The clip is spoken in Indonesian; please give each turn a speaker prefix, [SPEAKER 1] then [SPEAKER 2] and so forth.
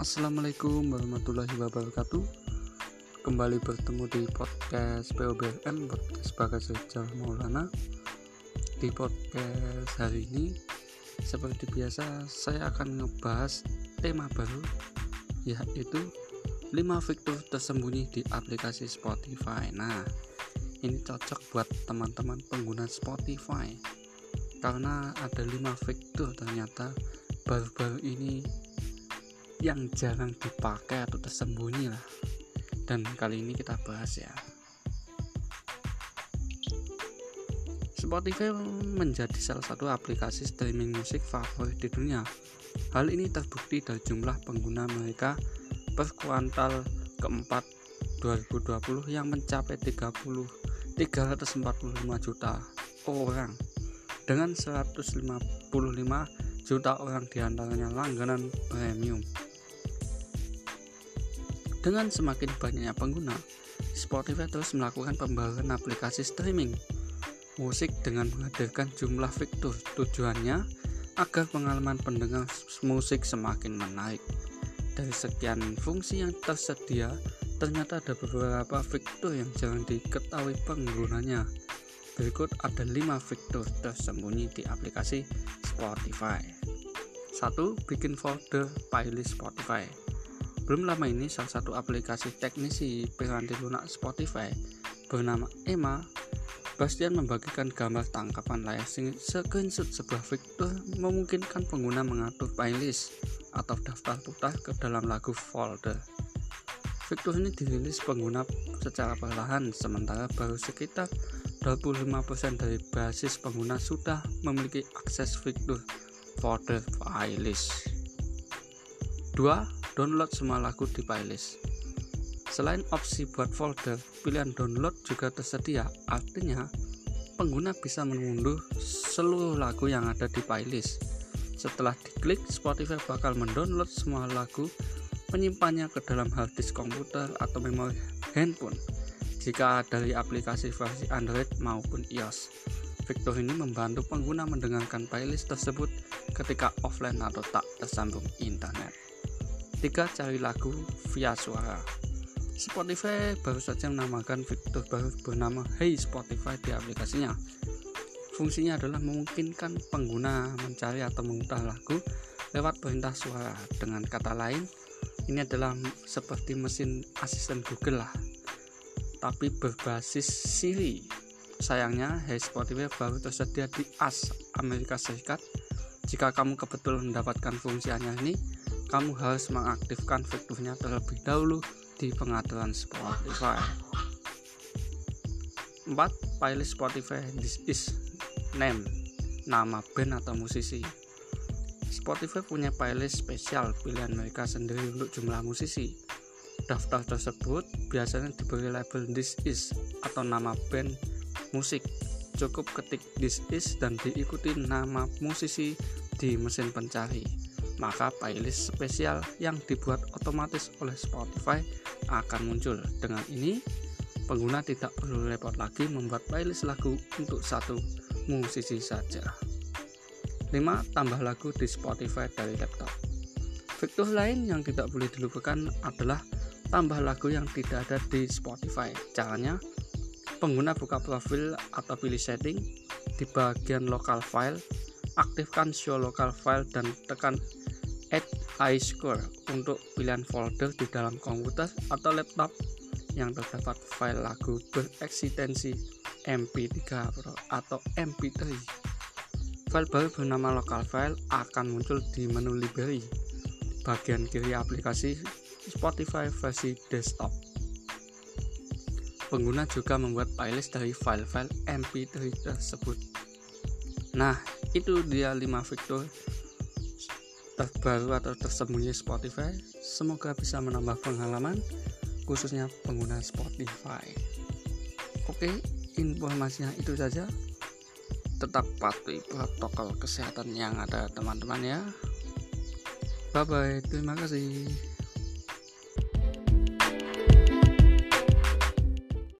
[SPEAKER 1] Assalamualaikum warahmatullahi wabarakatuh. Kembali bertemu di podcast POBM Podcast Bagas Rizal Maulana. Di podcast hari ini Seperti biasa saya akan ngebahas tema baru Yaitu 5 fitur tersembunyi di aplikasi Spotify. Nah ini cocok buat teman-teman pengguna Spotify. Karena ada 5 fitur ternyata baru-baru ini yang jarang dipakai atau tersembunyi lah. Dan kali ini kita bahas ya. Spotify menjadi salah satu aplikasi streaming musik favorit di dunia. Hal ini terbukti dari jumlah pengguna mereka per kuartal keempat 2020 yang mencapai 30 345 juta orang. Dengan 155 juta orang di antaranya langganan premium dengan semakin banyaknya pengguna, Spotify terus melakukan pembaruan aplikasi streaming musik dengan menghadirkan jumlah fitur. Tujuannya agar pengalaman pendengar musik semakin menarik. Dari sekian fungsi yang tersedia, ternyata ada beberapa fitur yang jarang diketahui penggunanya. Berikut ada 5 fitur tersembunyi di aplikasi Spotify. 1. Bikin folder playlist Spotify. Belum lama ini salah satu aplikasi teknisi piranti lunak Spotify bernama Emma Bastian membagikan gambar tangkapan layar screenshot sebuah fitur memungkinkan pengguna mengatur playlist atau daftar putar ke dalam lagu folder. Fitur ini dirilis pengguna secara perlahan sementara baru sekitar 25% dari basis pengguna sudah memiliki akses fitur folder playlist. 2 download semua lagu di playlist. Selain opsi buat folder, pilihan download juga tersedia. Artinya, pengguna bisa mengunduh seluruh lagu yang ada di playlist. Setelah diklik, Spotify bakal mendownload semua lagu, menyimpannya ke dalam hard disk komputer atau memori handphone jika dari aplikasi versi Android maupun iOS. Fitur ini membantu pengguna mendengarkan playlist tersebut ketika offline atau tak tersambung internet. 3. Cari lagu via suara Spotify baru saja menamakan fitur baru bernama Hey Spotify di aplikasinya. Fungsinya adalah memungkinkan pengguna mencari atau memutar lagu lewat perintah suara. Dengan kata lain, ini adalah seperti mesin asisten Google lah, tapi berbasis Siri. Sayangnya, Hey Spotify baru tersedia di AS Amerika Serikat. Jika kamu kebetulan mendapatkan fungsi ini, kamu harus mengaktifkan fiturnya terlebih dahulu di pengaturan Spotify. 4. Playlist Spotify This is name nama band atau musisi. Spotify punya playlist spesial pilihan mereka sendiri untuk jumlah musisi. Daftar tersebut biasanya diberi label This is atau nama band musik. Cukup ketik This is dan diikuti nama musisi di mesin pencari maka playlist spesial yang dibuat otomatis oleh Spotify akan muncul. Dengan ini, pengguna tidak perlu repot lagi membuat playlist lagu untuk satu musisi saja. 5. Tambah lagu di Spotify dari laptop. Fitur lain yang tidak boleh dilupakan adalah tambah lagu yang tidak ada di Spotify. Caranya, pengguna buka profil atau pilih setting di bagian local file, aktifkan show local file dan tekan add iScore untuk pilihan folder di dalam komputer atau laptop yang terdapat file lagu bereksistensi MP3 Pro atau MP3. File baru bernama local file akan muncul di menu library bagian kiri aplikasi Spotify versi desktop. Pengguna juga membuat playlist dari file-file MP3 tersebut. Nah, itu dia 5 fitur terbaru atau tersembunyi Spotify semoga bisa menambah pengalaman khususnya pengguna Spotify. Oke informasinya itu saja. Tetap patuhi protokol kesehatan yang ada teman-teman ya. Bye bye terima kasih